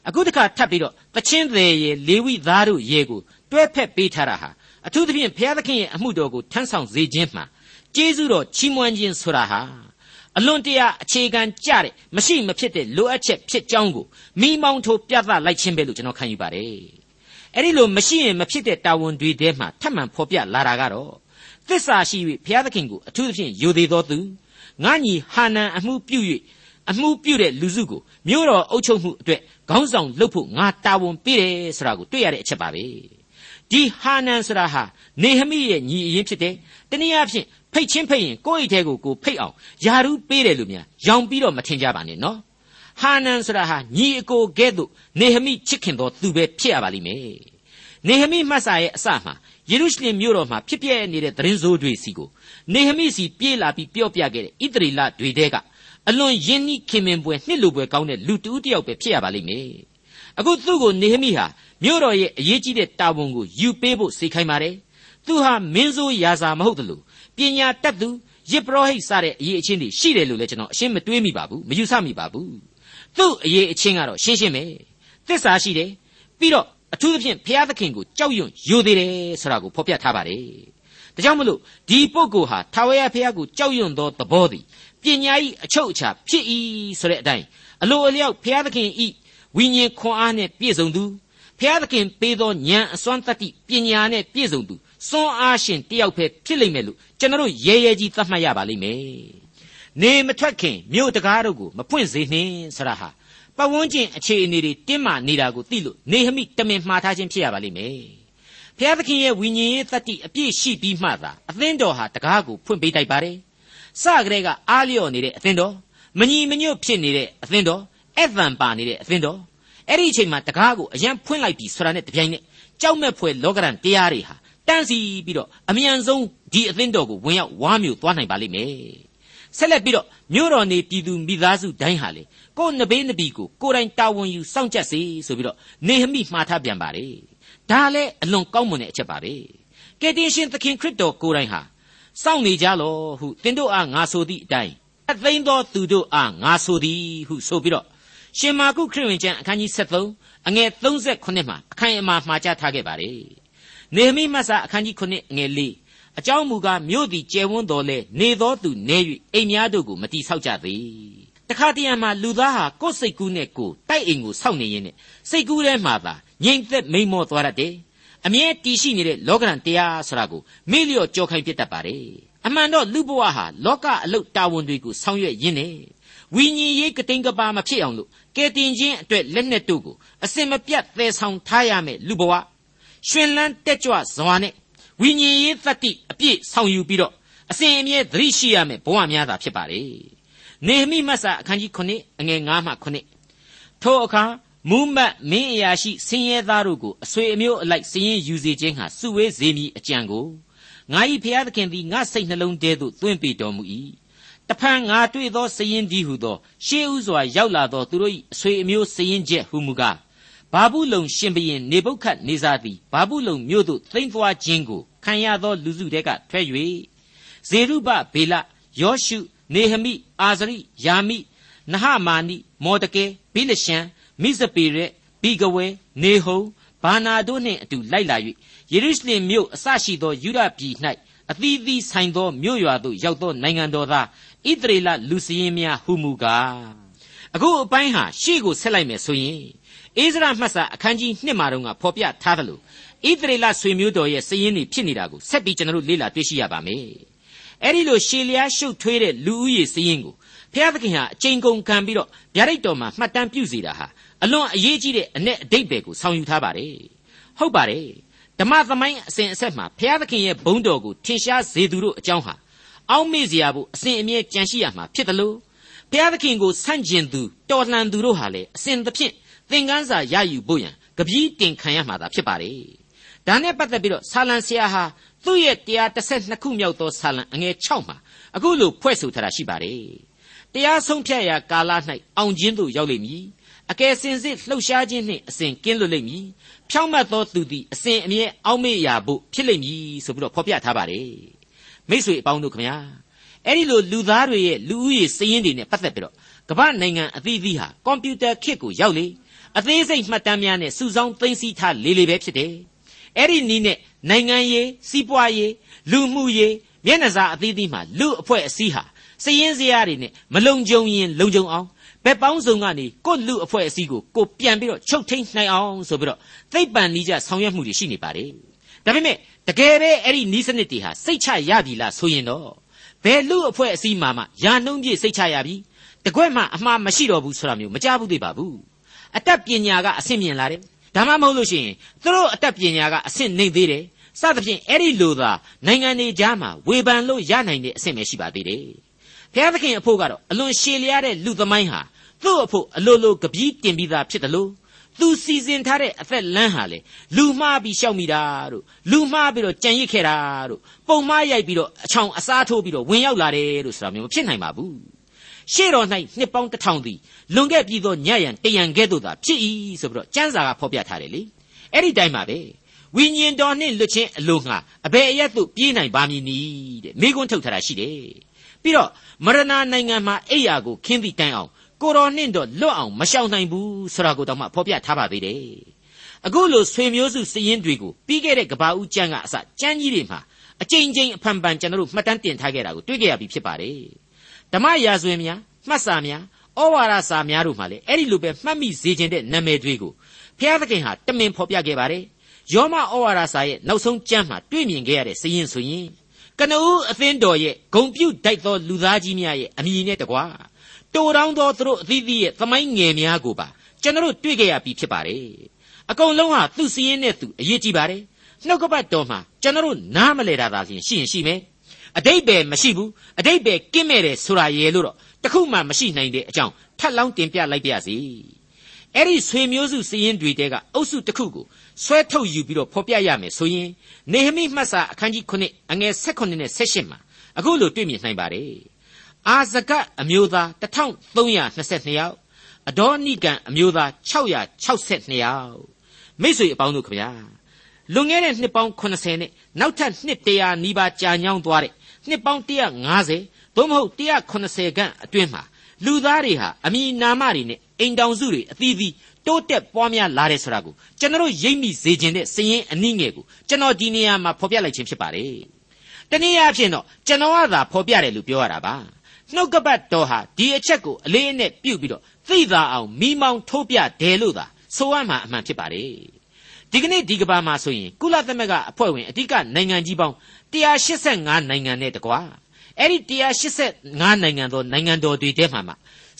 အခုတခါထပ်ပြီးတော့တချင်းသည်ရဲ့လေဝိသားတို့ရဲ့ကိုတွဲဖက်ပေးထားတာဟာအထူးသဖြင့်ဘုရားသခင်ရဲ့အမှုတော်ကိုထမ်းဆောင်စေခြင်းမှာကျေးဇူးတော်ချီးမွမ်းခြင်းဆိုတာဟာအလွန်တရာအခြေခံကြတဲ့မရှိမဖြစ်တဲ့လိုအပ်ချက်ဖြစ်ကြောင်းကိုမိမောင်းထိုးပြသလိုက်ခြင်းပဲလို့ကျွန်တော်ခံယူပါတယ်။အဲ့ဒီလိုမရှိရင်မဖြစ်တဲ့တာဝန်တွေထဲမှာထပ်မံဖော်ပြလာတာကတော့ သစ္စာရှိ၍ဘုရားသခင်ကိုအထူးသဖြင့်ယိုသေးသောသူငါညီဟာနန်အမှုပြု၍အမှုပြုတဲ့လူစုကိုမြို့တော်အုပ်ချုပ်မှုအတွက်ခေါင်းဆောင်လုပ်ဖို့ငါတာဝန်ပေးတယ်ဆိုတာကိုတွေ့ရတဲ့အချက်ပါပဲ။ဒီဟာနန်ဆိုတာဟာနေဟမိရဲ့ညီအရင်ဖြစ်တယ်။တနည်းအားဖြင့်ဖိတ်ချင်းဖိတ်ရင်ကိုယ့်အိတ်ထဲကိုကိုဖိတ်အောင်ယာရုပေးတယ်လို့များရောင်ပြီးတော့မထင်ကြပါနဲ့နော်ဟာနန်ဆိုတာဟာညီအကိုကဲ့သို့နေဟမိချစ်ခင်တော်သူပဲဖြစ်ရပါလိမ့်မယ်နေဟမိမှတ်စာရဲ့အစမှာ ယေရုရှလင်မြို့တော်မှာဖြစ်ပျက်နေတဲ့သတင်းစိုးတွေစီကိုနေဟမိစီပြေးလာပြီးပြောပြခဲ့တဲ့ဣသရေလတွေတဲကအလွန်ယဉ်နီးခင်မင်ပွဲနှစ်လိုပွဲကောင်းတဲ့လူတူးတယောက်ပဲဖြစ်ရပါလိမ့်မယ်အခုသူ့ကိုနေဟမိဟာမြို့တော်ရဲ့အရေးကြီးတဲ့တာဝန်ကိုယူပေးဖို့စိတ်ခိုင်းပါတယ်သူဟာမင်းဆိုးရာဇာမဟုတ်တယ်လို့ပညာတတ်သူရစ်ပရောဟိတ်စတဲ့အရေးအချင်းတွေရှိတယ်လို့လည်းကျွန်တော်အရှင်းမတွေးမိပါဘူးမယူဆမိပါဘူးသူ့အရေးအချင်းကတော့ရှင်းရှင်းပဲသစ္စာရှိတယ်ပြီးတော့ အထူးသဖြင့်ဘုရားသခင်ကိုကြောက်ရွံ့ယိုသေးတယ်ဆိုတာကိုဖော်ပြထားပါတယ်ဒါကြောင့်မလို့ဒီပုဂ္ဂိုလ်ဟာထာဝရဘုရားကိုကြောက်ရွံ့သောသဘောသည်ပညာဤအချုပ်အခြာဖြစ်၏ဆိုတဲ့အတိုင်းအလိုအလျောက်ဘုရားသခင်ဤဝိညာဉ်ခွန်အားနဲ့ပြည့်စုံသူဘုရားသခင်ပေးသောဉာဏ်အစွမ်းတတ္တိပညာနဲ့ပြည့်စုံသူစွမ်းအားရှင်တယောက်ပဲဖြစ်လိမ့်မယ်လို့ကျွန်တော်တို့ရဲရဲကြီးသတ်မှတ်ရပါလိမ့်မယ်။နေမထွက်ခင်မြို့တကားတို့ကိုမဖွင့်စေနှင်းဆရာဟာ ပတ်ဝန်းကျင်အခြေအနေတွေတင်းမာနေတာကိုသိလို့နေဟမိတမင်မှားထားခြင်းဖြစ်ရပါလိမ့်မယ်။ဖျားသခင်ရဲ့ဝိညာဉ်ရေးတတ္တိအပြည့်ရှိပြီးမှသာအသင်းတော်ဟာတကားကိုဖွင့်ပေးတိုက်ပါတယ်။စကလေးကအားလျော့နေတဲ့အသင်းတော်မညီမညွတ်ဖြစ်နေတဲ့အသင်းတော်အဲ့ဗန်ပါနေတဲ့အသင်းတော်အဲ့ဒီအချိန်မှာတကားကိုအရန်ဖွင့်လိုက်ပြီဆိုတာနဲ့တပြိုင်နက်ကြောက်မဲ့ဖွယ်လောကရန်တရားတွေဟာတန်းစီပြီးတော့အမြန်ဆုံးဒီအသင်းတော်ကိုဝင်ရောက်ဝါမျိုးသွားနိုင်ပါလိမ့်မယ်ဆက်လက်ပြီးတော့မြို့တော်နေပြည်သူမိသားစုတိုင်းဟာလေ ကိုယ်နဘေးနဘီကိုကိုယ်တိုင်တာဝန်ယူစောင့်ကြက်စေဆိုပြီးတော့နေဟမိမှားထားပြန်ပါလေဒါလည်းအလွန်ကောင်းမွန်တဲ့အချက်ပါပဲကယ်တင်ရှင်သခင်ခရစ်တော်ကိုယ်တိုင်ဟာစောင့်နေကြလောဟုတင်တို့အားငါဆိုသည့်အတိုင်းအသိန်းသောသူတို့အားငါဆိုသည်ဟုဆိုပြီးတော့ရှင်မာကုခရစ်ဝင်ကျမ်းအခန်းကြီး73အငယ်38မှာအခိုင်အမာမှာကြားထားခဲ့ပါတယ်နေဟမိမတ်စာအခန်းကြီး9ငယ်၄အကြောင်းမူကားမြို့သည်ကျယ်ဝန်းတော်လဲနေသောသူနေ၍အိမ်များတို့ကိုမတိဆောက်ကြသေး တခါတရံမှာလူသားဟာကိုယ်စိတ်ကူးနဲ့ကိုယ်တိုက်အိမ်ကိုစောင့်နေရင်းနဲ့စိတ်ကူးထဲမှာသာငြိမ်သက်မိန်မောသွားတတ်တယ်အမြဲတည်ရှိနေတဲ့လောကရန်တရားဆိုတာကိုမေ့လျော့ကြောခိုင်းပြတတ်ပါတယ်အမှန်တော့လူဘဝဟာလောကအလုတ်တာဝန်တွေကိုဆောင်ရွက်ရင်းနဲ့ဝဝိညာဉ်ရေးကတိန်ကပါမဖြစ်အောင်လို့ကဲတင်ခြင်းအတွက်လက်နက်တို့ကိုအစင်မပြတ်သယ်ဆောင်ထားရမယ်လူဘဝရှင်လန်းတက်ကြွစွာနဲ့ဝိညာဉ်ရေးသတ္တိအပြည့်ဆောင်ယူပြီးတော့အစဉ်အမြဲသတိရှိရမယ်ဘဝများသာဖြစ်ပါလေ နေဟမိမတ်စာအခန်းကြီး9အငယ်9မှ9ထိုအခါမူးမတ်မင်းအရာရှိဆင်းရဲသားတို့ကိုအဆွေအမျိုးအလိုက်စည်ရင်ယူစေခြင်းဟာစုဝေးစေမည်အကြံကိုငါ၏ဖျားသခင်သည်ငါစိတ်နှလုံးထဲသို့သွင်းပေးတော်မူ၏တဖန်ငါတွေ့သောစည်ရင်ဒီဟုသောရှေးဥစွာရောက်လာသောသူတို့၏အဆွေအမျိုးစည်ရင်ချက်ဟုမူကားဘာဘူးလုံရှင်ဘရင်နေပုခတ်နေစားသည်ဘာဘူးလုံမြို့သို့သိမ့်သွားခြင်းကိုခံရသောလူစုတဲကထွက်၍ဇေရုဘဗေလယောရှု နေဟမိအာဇရိယာမိနဟမာနိမောတကေဘိလရှံမိဇပေရက်ဘိဂဝဲနေဟုံဘာနာတို့နှင့်အတူလိုက်လာ၍ယေရုရှလင်မြို့အစရှိသောယူဒပြည်၌အသီးသီးဆိုင်သောမြို့ရွာသို့ရောက်သောနိုင်ငံတော်သားဣသရေလလူစည်းများဟုမူကားအခုအပိုင်းဟာရှေ့ကိုဆက်လိုက်မယ်ဆိုရင်အိစရာမှတ်စာအခန်းကြီး1မှာတော့ဖော်ပြထားသလိုဣသရေလဆွေမျိုးတော်ရဲ့စည်ရင်းတွေဖြစ်နေတာကိုဆက်ပြီးကျွန်တော်တို့လေ့လာတွေ့ရှိရပါမယ် အဲ့ဒီလိုရှေလျားရှုပ်ထွေးတဲ့လူဦးရေစည်ရင်းကိုဘုရားသခင်ဟာအချိန်ကုန်ခံပြီးတော့ဗျာဒိတ်တော်မှာမှတ်တမ်းပြုစေတာဟာအလွန်အရေးကြီးတဲ့အ내အတိတ်ပဲကိုဆောင်ယူထားပါတယ်ဟုတ်ပါတယ်ဓမ္မသမိုင်းအစဉ်အဆက်မှာဘုရားသခင်ရဲ့ဘုန်းတော်ကိုထင်ရှားစေသူတို့အကြောင်းဟာအောက်မေ့စရာဖို့အစဉ်အမြဲကြံရှိရမှာဖြစ်တယ်လို့ဘုရားသခင်ကိုဆန့်ကျင်သူတော်လှန်သူတို့ဟာလည်းအစဉ်သဖြင့်သင်ခန်းစာရယူဖို့ရန်ကပီးတင်ခံရမှာသာဖြစ်ပါတယ် ဒါနဲ့ပတ်သက်ပြီးတော့ဆာလံဆရာဟာသူ့ရဲ့132ခုမြောက်သောဆာလံအငယ်6မှာအခုလိုဖွဲ့ဆိုထားတာရှိပါတယ်တရားဆုံးဖြတ်ရာကာလ၌အောင်ခြင်းသို့ရောက်လိမ့်မည်အကယ်စင်စစ်လှုပ်ရှားခြင်းနှင့်အစဉ်ကင်းလွတ်လိမ့်မည်ဖြောင့်မတ်သောသူသည်အစဉ်အမြဲအောက်မေ့ရာဖို့ဖြစ်လိမ့်မည်ဆိုပြီးတော့ဖော်ပြထားပါတယ်မိษွေအပေါင်းတို့ခမညာအဲ့ဒီလိုလူသားတွေရဲ့လူဦးရေစည်ရင်းတွေနဲ့ပတ်သက်ပြီးတော့ကမ္ဘာနိုင်ငံအသီးသီးဟာကွန်ပျူတာခေတ်ကိုရောက်လေအသေးစိတ်မှတ်တမ်းများနဲ့စုဆောင်းသိမ်းဆည်းထားလေလေပဲဖြစ်တယ် အဲ့ဒီနီးနဲ့နိုင်ငံရေးစီးပွားရေးလူမှုရေးမျက်နှာစာအသီးသီးမှာလူအဖွဲ့အစည်းဟာစည်ရင်းစရာတွေနဲ့မလုံခြုံရင်လုံခြုံအောင်ဘက်ပေါင်းစုံကနေကိုလူအဖွဲ့အစည်းကိုကိုပြန်ပြီးတော့ချုပ်ထိန်နိုင်အောင်ဆိုပြီးတော့သိပ္ပံနီးကြဆောင်ရွက်မှုတွေရှိနေပါတယ်ဒါပေမဲ့တကယ်ပဲအဲ့ဒီနီးစနစ်တွေဟာစိတ်ချရပြီလားဆိုရင်တော့ဘယ်လူအဖွဲ့အစည်းမှမှယာနှုံးပြည့်စိတ်ချရပြီတကွက်မှအမှားမရှိတော့ဘူးဆိုတာမျိုးမကြားဘူးသေးပါဘူးအတတ်ပညာကအဆင့်မြင့်လာတယ် ဒါမှမဟုတ်လို့ရှိရင်သူတို့အတတ်ပညာကအဆင့်နှိမ့်သေးတယ်စသဖြင့်အဲ့ဒီလိုသာနိုင်ငံတွေကြားမှာဝေဖန်လို့ရနိုင်တဲ့အဆင့်ပဲရှိပါသေးတယ်ဘုရားသခင်အဖို့ကတော့အလွန်ရှည်လျားတဲ့လူသမိုင်းဟာသူ့အဖို့အလိုလိုကပီးတင်ပြီးသားဖြစ်တယ်လို့သူစီစဉ်ထားတဲ့အသက်လမ်းဟာလေလူမှားပြီးရှောက်မိတာတို့လူမှားပြီးတော့ကြံရစ်ခဲ့တာတို့ပုံမှားရိုက်ပြီးတော့အချောင်အစားထိုးပြီးတော့ဝင်ရောက်လာတယ်လို့ဆိုတာမျိုးမဖြစ်နိုင်ပါဘူး ရှေ့တော်၌နှစ်ပေါင်းတစ်ထောင်သည်လွန်ခဲ့ပြီးသောညရန်တရံကဲ့သို့သာဖြစ်၏ဆိုပြီးတော့ကျမ်းစာကဖော်ပြထားတယ်လေအဲ့ဒီတိုင်းပါပဲဝိညာဉ်တော်နှင့်လွတ်ခြင်းအလိုငှာအဘယ်အရက်သို့ပြေးနိုင်ပါမည်နည်းတဲ့မိကွန်းထုတ်ထားတာရှိတယ်ပြီးတော့မရဏနိုင်ငံမှာအိယာကိုခင်းသည့်တိုင်အောင်ကိုတော်နှင့်တော့လွတ်အောင်မရှောင်နိုင်ဘူးဆိုတာကိုတော့မှဖော်ပြထားပါသေးတယ်အခုလိုဆွေမျိုးစုစည်ရင်တွေကိုပြီးခဲ့တဲ့ကဘာဦးကျမ်းကအစကျမ်းကြီးတွေမှာအကြိမ်ကြိမ်အဖန်ဖန်ကျွန်တော်တို့မှတ်တမ်းတင်ထားခဲ့တာကိုတွေ့ကြရပြီဖြစ်ပါတယ် ဓမ္မရာဇဝင်များမှတ်စာများဩဝါဒစာများတို့မှာလည်းအဲ့ဒီလိုပဲမှတ်မိစေခြင်းတဲ့နာမည်တွေကိုဘုရားသခင်ဟာတမင်ဖော်ပြခဲ့ပါတယ်ယောမဩဝါဒစာရဲ့နောက်ဆုံးကျမ်းမှာတွေ့မြင်ခဲ့ရတဲ့စည်ရင်ဆိုရင်ကနဦးအသင်းတော်ရဲ့ဂုံပြုတ်တိုက်သောလူသားကြီးများရဲ့အမည်နဲ့တကွာတိုတောင်းသောသူတို့အသီးသီးရဲ့သမိုင်းငယ်များကိုပါကျွန်တော်တွေ့ကြရပြီဖြစ်ပါတယ်အကုန်လုံးဟာသူ့စည်ရင်နဲ့သူအရေးကြီးပါတယ်နှုတ်ကပတ်တော်မှာကျွန်တော်နားမလဲတာသာလျှင်ရှိရင်ရှိမယ် အတိတ်ပဲမရှိဘူးအတိတ်ပဲကင်းမဲ့တယ်ဆိုတာရဲ့လို့တော့တခုမှမရှိနိုင်တဲ့အကြောင်းထပ်လောင်းတင်ပြလိုက်ပါရစေအဲ့ဒီဆွေမျိုးစုစည်ရင်တွေတဲကအုပ်စုတစ်ခုကိုဆွဲထုတ်ယူပြီးတော့ဖော်ပြရမယ်ဆိုရင်နေဟမိမှတ်စာအခန်းကြီး9အငယ်16နဲ့18မှာအခုလိုတွေ့မြင်နိုင်ပါတယ်အာဇဂတ်အမျိုးသား1322ယောက်အဒေါနိကံအမျိုးသား662ယောက်မိတ်ဆွေအပေါင်းတို့ခင်ဗျာလွန်ခဲ့တဲ့နှစ်ပေါင်း80နဲ့နောက်ထပ်နှစ်100နီးပါးကြာညောင်းသွားတဲ့ နှစ်ပေါင်း150သို့မဟုတ်180ခန့်အတွင်းမှာလူသားတွေဟာအမည်နာမတွေနဲ့အိမ်တောင်စုတွေအသီးသီးတိုးတက်ပွားများလာတယ်ဆိုတာကိုကျွန်တော်ရိပ်မိစေခြင်းတဲ့စည်ရင်အနည်းငယ်ကိုကျွန်တော်ဒီနေရာမှာဖော်ပြလိုက်ခြင်းဖြစ်ပါတယ်။တနည်းအားဖြင့်တော့ကျွန်တော်ကသာဖော်ပြတယ်လို့ပြောရတာပါ။နှုတ်ကပတ်တော်ဟာဒီအချက်ကိုအလေးအနက်ပြုတ်ပြီးတော့သိသာအောင်မိမောင်းထိုးပြတယ်လို့သာဆိုရမှအမှန်ဖြစ်ပါတယ်။ ဒီကနေ့ဒီကဘာမှာဆိုရင်ကုလသမဂ္ဂအဖွဲ့ဝင်အဓိကနိုင်ငံကြီးပေါင်း185နိုင်ငံနဲ့တကွာအဲ့ဒီ185နိုင်ငံသောနိုင်ငံတော်တွေထဲမှာမှ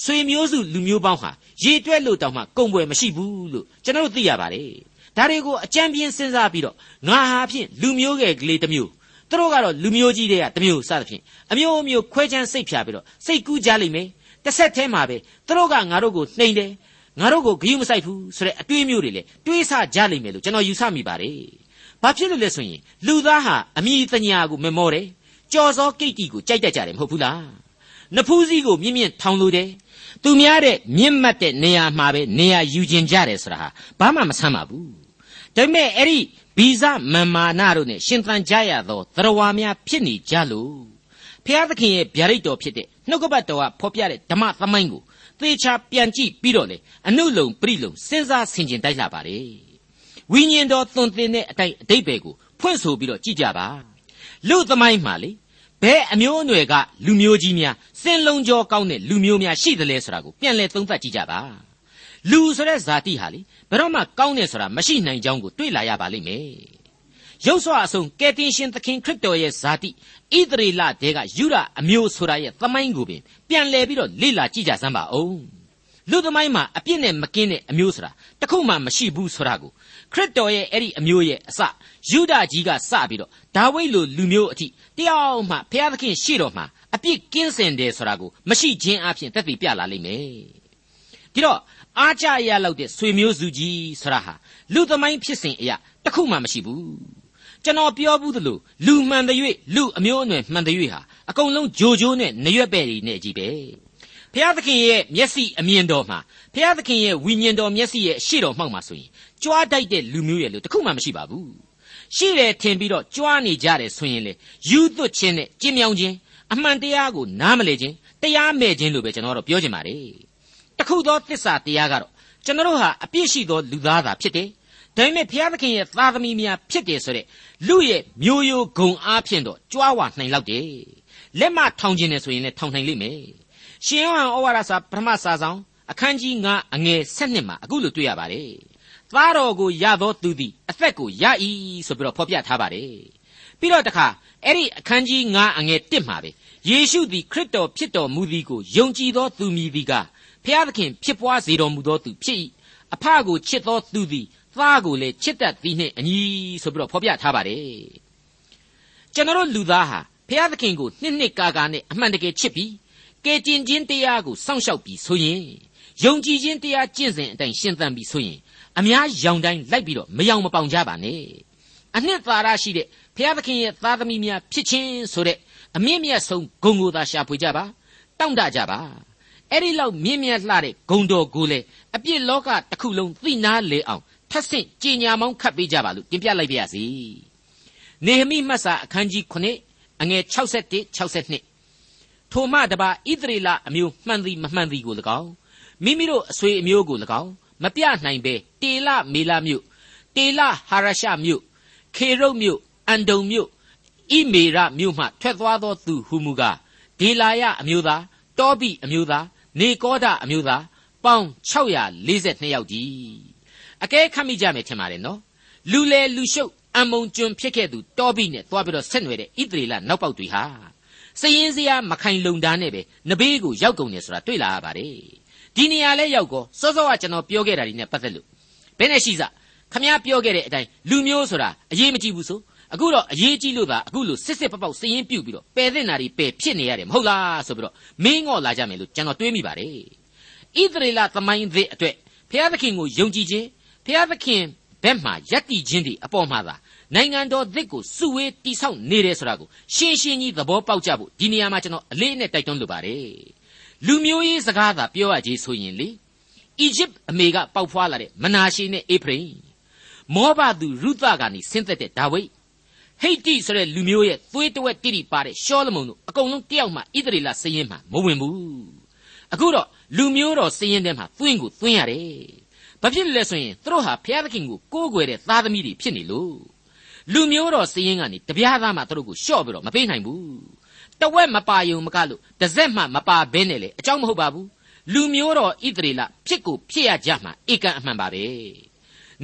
ဆွေမျိုးစုလူမျိုးပေါင်းဟာရေတွက်လို့တောင်မှကုံပွဲမရှိဘူးလို့ကျွန်တော်တို့သိရပါတယ်ဒါတွေကိုအကြံပြင်းစဉ်းစားပြီးတော့ငါဟာဖြင့်လူမျိုးငယ်ကလေးတစ်မျိုးသူတို့ကတော့လူမျိုးကြီးတွေကတစ်မျိုးစသဖြင့်အမျိုးမျိုးခွဲချမ်းစိတ်ဖြာပြီးတော့စိတ်ကူးကြလိမ့်မယ်တစ်ဆက်တည်းမှာပဲသူတို့ကငါတို့ကိုနှိမ်တယ် ငါတို့ကိုဂရုမစိုက်ဘူးဆိုတဲ့အတွေးမျိုးတွေလေတွေးဆကြလိမ့်မယ်လို့ကျွန်တော်ယူဆမိပါတယ်ဘာဖြစ်လို့လဲဆိုရင်လူသားဟာအမိတညာကိုမမောတယ်ကြော်စောကိတ်တီကိုကြိုက်တတ်ကြတယ်မဟုတ်ဘူးလားနဖူးစည်းကိုမြင့်မြင့်ထောင်လို့တယ်သူများတဲ့မြင့်မတ်တဲ့နေရာမှာပဲနေရာယူကျင်ကြတယ်ဆိုတာဟာဘာမှမဆမ်းပါဘူးဒါပေမဲ့အဲ့ဒီဗီဇမန်မာနတို့နဲ့ရှင်သန်ကြရသောသရဝါများဖြစ်နေကြလို့ဖျားသခင်ရဲ့ဗျာဒိတ်တော်ဖြစ်တဲ့နှုတ်ကပတ်တော်ကဖော်ပြတဲ့ဓမ္မသမိုင်းကို သေချာပြန်ကြည့်ပြီးတော့လေအနုလုံပြိလုံစဉ်းစားဆင်ခြင်တိုက်လာပါလေဝိညာဉ်တော်သွန်သင်တဲ့အတိုင်းအတိတ်ပဲကိုဖွင့်ဆိုပြီးတော့ကြည့်ကြပါလူသမိုင်းမှာလေဘယ်အမျိုးအနွယ်ကလူမျိုးကြီးများစင်လုံးကြောကောင်းတဲ့လူမျိုးများရှိသလဲဆိုတာကိုပြန်လဲသုံးသပ်ကြည့်ကြပါလူဆိုတဲ့ဇာတိဟာလေဘယ်တော့မှကောင်းတယ်ဆိုတာမရှိနိုင်ကြောင်းကိုတွေ့လာရပါလိမ့်မယ် ရုပ်စွာအဆုံးကယ်တင်ရှင်သခင်ခရစ်တော်ရဲ့ဇာတိဣသရေလတဲကယူရအမျိုးဆိုတာရဲ့သမိုင်းကိုပင်ပြန်လဲပြီးတော့လေ့လာကြည့်ကြစမ်းပါဦးလူသမိုင်းမှာအပြစ်နဲ့မကင်းတဲ့အမျိုးဆိုတာတခုမှမရှိဘူးဆိုတာကိုခရစ်တော်ရဲ့အဲ့ဒီအမျိုးရဲ့အစယူဒကြီးကစပြီးတော့ဒါဝိဒ်လိုလူမျိုးအထိတယောက်မှဘုရားသခင်ရှေ့တော်မှာအပြစ်ကင်းစင်တယ်ဆိုတာကိုမရှိခြင်းအပြင်သက်သေပြလာလိမ့်မယ်ဒီတော့အားကြရလောက်တဲ့ဆွေမျိုးစုကြီးဆိုတာဟာလူသမိုင်းဖြစ်စဉ်အရာတခုမှမရှိဘူး ကျွန်တော်ပြောဘူးသလိုလူမှန်တဲ့၍လူအမျိုးအနွယ်မှန်တဲ့၍ဟာအကုန်လုံးဂျိုဂျိုးနဲ့နရွက်ပဲ့တွေနဲ့ကြီးပဲဖျားသခင်ရဲ့မျက်စိအမြင်တော်မှာဖျားသခင်ရဲ့ဝိညာဉ်တော်မျက်စိရဲ့ရှေ့တော်မှောက်မှာဆိုရင်ကြွားတိုက်တဲ့လူမျိုးရဲ့လို့တခုမှမရှိပါဘူးရှိတယ်ထင်ပြီးတော့ကြွားနေကြတယ်ဆိုရင်လေယူသွတ်ခြင်းနဲ့ကျင်းမြောင်းခြင်းအမှန်တရားကိုနားမလည်ခြင်းတရားမဲ့ခြင်းလို့ပဲကျွန်တော်တို့ပြောချင်ပါတယ်တခုသောသစ္စာတရားကတော့ကျွန်တော်တို့ဟာအပြစ်ရှိသောလူသားသာဖြစ်တယ် ဒါပေမဲ့ဘုရားသခင်ရဲ့သားသမီးများဖြစ်တယ်ဆိုတဲ့လူရဲ့မျိုးရိုးဂုံအားဖြင့်တော့ကြွားဝါနိုင်လောက်တယ်လက်မထောင်ခြင်းနဲ့ဆိုရင်လည်းထောင်နိုင်လိမ့်မယ်ရှင်ယောဟန်ဩဝါဒစာပထမစာဆောင်အခန်းကြီး9အငယ်7မှာအခုလိုတွေ့ရပါတယ်သားတော်ကိုရသောသူသည်အသက်ကိုရ၏ဆိုပြီးတော့ဖော်ပြထားပါတယ်ပြီးတော့တခါအဲ့ဒီအခန်းကြီး9အငယ်1မှာပဲယေရှုသည်ခရစ်တော်ဖြစ်တော်မူသည်ကိုယုံကြည်သောသူမည်သည်ကဖျားသခင်ဖြစ်ပွားစေတော်မူသောသူဖြစ်၏အဖကိုချစ်သောသူသည် သားကိုလည်းချစ်တတ်သည်နှင့်အညီဆိုပြီးတော့ဖော်ပြထားပါတယ်ကျွန်တော်လူသားဟာဖျားသခင်ကိုနှစ်နှစ်ကာကာနဲ့အမှန်တကယ်ချစ်ပြီးကယ်တင်ခြင်းတရားကိုစောင့်ရှောက်ပြီးဆိုရင်ယုံကြည်ခြင်းတရားကျင့်စဉ်အတိုင်းရှင်းသန်ပြီးဆိုရင်အများရောင်တိုင်းလိုက်ပြီးတော့မယောင်မပေါင်ကြပါနဲ့အနှစ်သာရရှိတဲ့ဖျားသခင်ရဲ့သားသမီးများဖြစ်ခြင်းဆိုတဲ့အမြင့်မြတ်ဆုံးဂုဏ်ကိုသာရှာဖွေကြပါတောင့်တကြပါအဲ့ဒီလောက်မြင့်မြတ်လှတဲ့ဂုံတော်ကိုလေအပြစ်လောကတစ်ခုလုံးသိနာလေအောင် ထပ်ဆင့်ကြည်ညာမောင်းခတ်ပေးကြပါလို့တင်ပြလိုက်ပါရစေနေဟမိမှတ်စာအခန်းကြီး9အငယ်61 62ထိုမှတပါဣသရေလအမျိုးမှန်သည်မမှန်သည်ကို၎င်းမိမိတို့အဆွေအမျိုးကို၎င်းမပြနိုင်ပဲတေလမေလမြို့တေလဟာရရှမြို့ခေရုတ်မြို့အန်ဒုံမြို့ဣမေရမြို့မှထွက်သွားသောသူဟူမူကားဒေလာယအမျိုးသားတောပိအမျိုးသားနေကောဒအမျိုးသားပေါင်း642ယောက်ကြီး အကဲခတ်မိကြမယ်ထင်ပါတယ်နော်လူလေလူရှုပ်အမုံကျွန်းဖြစ်ခဲ့သူတောပိနဲ့တွားပြီးတော့ဆက်နွယ်တဲ့ဣသရေလနောက်ပေါက်တွေဟာစရင်စရာမခိုင်လုံတာနဲ့ပဲနဘေးကိုရောက်ကုန်တယ်ဆိုတာတွေ့လာရပါတယ်ဒီနေရာလဲရောက်ကောစောစောကကျွန်တော်ပြောခဲ့တာဒီနဲ့ပတ်သက်လို့ဘယ်နဲ့ရှိစခမည်းပြောခဲ့တဲ့အတိုင်းလူမျိုးဆိုတာအရေးမကြီးဘူးဆိုအခုတော့အရေးကြီးလို့သာအခုလို့စစ်စစ်ပပောက်စရင်ပြုတ်ပြီးတော့ပယ်တဲ့နာတွေပယ်ဖြစ်နေရတယ်မဟုတ်လားဆိုပြီးတော့မင်းငေါ်လာကြမယ်လို့ကျွန်တော်တွေးမိပါတယ်ဣသရေလသမိုင်းသစ်အတွက်ဘုရားသခင်ကိုယုံကြည်ခြင်း ဘုရားသခင်ဘက်မှယက်တည်ခြင်းဒီအပေါ်မှာသာနိုင်ငံတော်သစ်ကိုစုဝေးတိဆောက်နေတယ်ဆိုတာကိုရှင်းရှင်းကြီးသဘောပေါက်ကြဖို့ဒီနေရာမှာကျွန်တော်အလေးနဲ့တိုက်တွန်းလိုပါတယ်လူမျိုးရေးစကားသာပြောရကြီးဆိုရင်လေအီဂျစ်အမေကပေါက်ဖွာလာတဲ့မနာရှေနဲ့အေဖရိမ်မောဘသူရုသကနေဆင်းသက်တဲ့ဒါဝိဒ်ဟိတ်တိဆိုတဲ့လူမျိုးရဲ့သွေးတဝက်တိတိပါတဲ့ရှောလမုန်တို့အကုန်လုံးတယောက်မှဣသရေလစည်ရင်မှမဝင်ဘူးအခုတော့လူမျိုးတော်စည်ရင်ထဲမှာသွင်းကိုသွင်းရတယ် ဘာဖြစ်လဲဆိုရင်သူတို့ဟာဘုရားသခင်ကိုကိုးကွယ်တဲ့သားသမီးတွေဖြစ်နေလို့လူမျိုးတော်စည်ရင်ကနေတပြားသားမှသူတို့ကိုရှော့ပြီးတော့မပေးနိုင်ဘူးတဝက်မပါယုံမကလို့တစ်စက်မှမပါဘဲနဲ့လေအကြောင်းမဟုတ်ပါဘူးလူမျိုးတော်ဣသရေလဖြစ်ကိုဖြစ်ရကြမှာဧကန်အမှန်ပါပဲ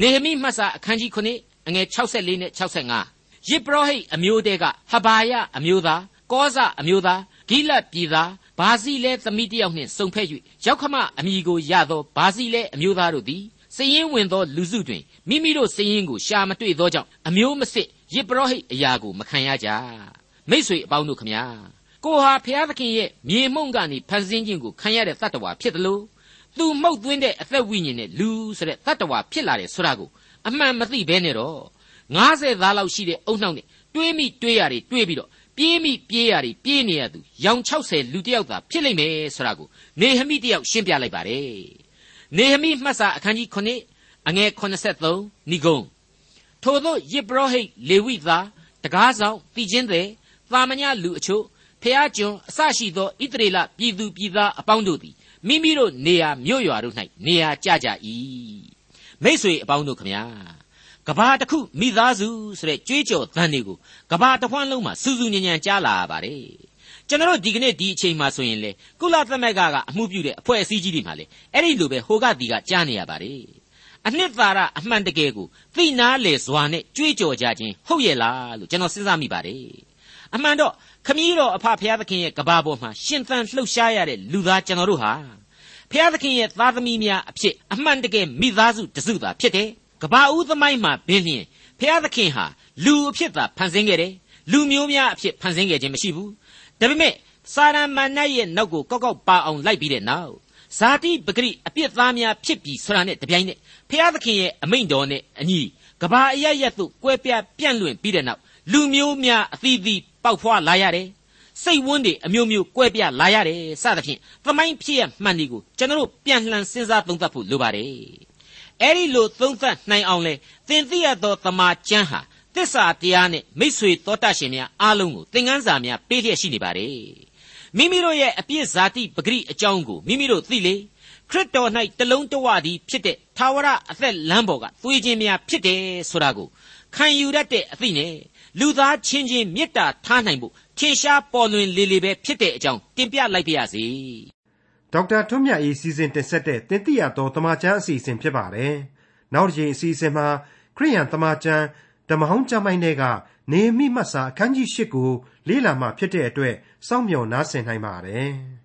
နေဟမိမှတ်စာအခန်းကြီး9အငယ်64နဲ့65ယစ်ပရောဟိတ်အမျိုးတဲကဟဘာယအမျိုးသားကောဇအမျိုးသားဂိလတ်ပြည်သားဗ ဘာစီလဲသမီးတယောက်နှင့်စုံဖက်၍ရောက်ခမအမိကိုရသောဘာစီလဲအမျိုးသားတို့သည်စည်ရင်ဝင်သောလူစုတွင်မိမိတို့စည်ရင်ကိုရှာမတွေ့သောကြောင့်အမျိုးမစစ်ရစ်ပရောဟိတ်အရာကိုမခံရကြမိษွေအပေါင်းတို့ခမညာကိုဟာဖျားသခင်ရဲ့မြေမှုန့်ကနေဖန်ဆင်းခြင်းကိုခံရတဲ့တတ္တဝါဖြစ်တယ်လို့သူမှုတ်သွင်းတဲ့အသက်ဝိညာဉ်နဲ့လူဆိုတဲ့တတ္တဝါဖြစ်လာတယ်ဆိုတာကိုအမှန်မသိဘဲနဲ့တော့90သားလောက်ရှိတဲ့အုံနှောက်နဲ့တွေးမိတွေးရတယ်တွေးပြီးတော့ ပြေးမိပြေးရတယ်ပြေးနေရသူရောင်60လူတယောက်သာဖြစ်လိမ့်မယ်ဆိုတာကိုနေဟမိတယောက်ရှင်းပြလိုက်ပါတယ်နေဟမိမှတ်စာအခန်းကြီး9အငယ်83ဏိဂုံထို့သောယစ်ဘရဟိတ်လေဝိသားတကားဆောင်တည်ခြင်းသည်သာမညလူအချို့ဖျားကျွန်အစရှိသောဣသရေလပြည်သူပြည်သားအပေါင်းတို့သည်မိမိတို့နေရာမြို့ရွာတို့၌နေရာကျကြ၏မိษွေအပေါင်းတို့ခမညာ ကဘာတစ်ခုမိသားစုဆိုတဲ့ကြွေးကြော်သံတွေကိုကဘာတစ်ခွန်းလုံးမှာစူးစူးညံညံကြားလာရပါတယ်ကျွန်တော်ဒီကနေ့ဒီအချိန်မှာဆိုရင်လေကုလသမဂ္ဂကအမှုပြုတဲ့အဖွဲ့အစည်းကြီးတွေမှာလေအဲ့ဒီလိုပဲဟိုကဒီကကြားနေရပါတယ်အနှစ်သာရအမှန်တကယ်ကိုသိနာလေစွာနဲ့ကြွေးကြော်ကြခြင်းဟုတ်ရဲ့လားလို့ကျွန်တော်စဉ်းစားမိပါတယ်အမှန်တော့ခမည်းတော်အဖဖျားသခင်ရဲ့ကဘာပေါ်မှာရှင်သန်လှုပ်ရှားရတဲ့လူသားကျွန်တော်တို့ဟာဖျားသခင်ရဲ့သားသမီးများအဖြစ်အမှန်တကယ်မိသားစုတစုသာဖြစ်တယ် ကဘာဦးသမိုင်းမှာဘင်းလျင်ဖျားသခင်ဟာလူအဖြစ်သာဖန်ဆင်းခဲ့တယ်လူမျိုးများအဖြစ်ဖန်ဆင်းခဲ့ခြင်းမရှိဘူးဒါပေမဲ့စာရမဏေရဲ့နောက်ကိုကောက်ကောက်ပါအောင်လိုက်ပြီးတဲ့နောက်ဇာတိပဂရိအပြစ်သားများဖြစ်ပြီးဆိုတာနဲ့တပြိုင်နက်ဖျားသခင်ရဲ့အမိန့်တော်နဲ့အညီကဘာအရရက်သို့ကွဲပြားပြန့်လွင့်ပြီးတဲ့နောက်လူမျိုးများအသီးသီးပေါက်ဖွာလာရတယ်စိတ်ဝန်းတွေအမျိုးမျိုးကွဲပြားလာရတယ်စသဖြင့်သမိုင်းဖြစ်ရမှန်တွေကိုကျွန်တော်ပြန်လှန်စဉ်းစားသုံးသပ်ဖို့လိုပါတယ် အဲ့ဒီလိုသုံးသပ်နိုင်အောင်လေသင်သိရသောသမာကျမ်းဟာသစ္စာတရားနဲ့မိษွေတော်တတ်ရှင်များအားလုံးကိုသင်ခန်းစာများပေးလျက်ရှိနေပါတယ်မိမိတို့ရဲ့အပြစ်ဇာတိပဂရိအကြောင်းကိုမိမိတို့သိလေခရစ်တော်၌တလုံးတဝသည်ဖြစ်တဲ့သာဝရအသက်လမ်းပေါ်ကသွေးခြင်းများဖြစ်တယ်ဆိုတာကိုခံယူရတဲ့အသိနဲ့လူသားချင်းချင်းမေတ္တာထားနိုင်ဖို့ထင်ရှားပေါ်လွင်လေလေပဲဖြစ်တဲ့အကြောင်းတင်ပြလိုက်ပါရစေ ဒေါက်တာထွန်းမြတ်အေးစီစဉ်တင်ဆက်တဲ့တင်ပြရတော်တမချန်းအစီအစဉ်ဖြစ်ပါတယ်နောက်တစ်ချိန်အစီအစဉ်မှာခရိယန်တမချန်းဓမ္မဟောင်းကျမ်းပိုင်းတွေကနေမိမှတ်စာအခန်းကြီး၈ကိုလေ့လာမှဖြစ်တဲ့အတွက်စောင့်မျှော်နားဆင်နိုင်ပါတယ်။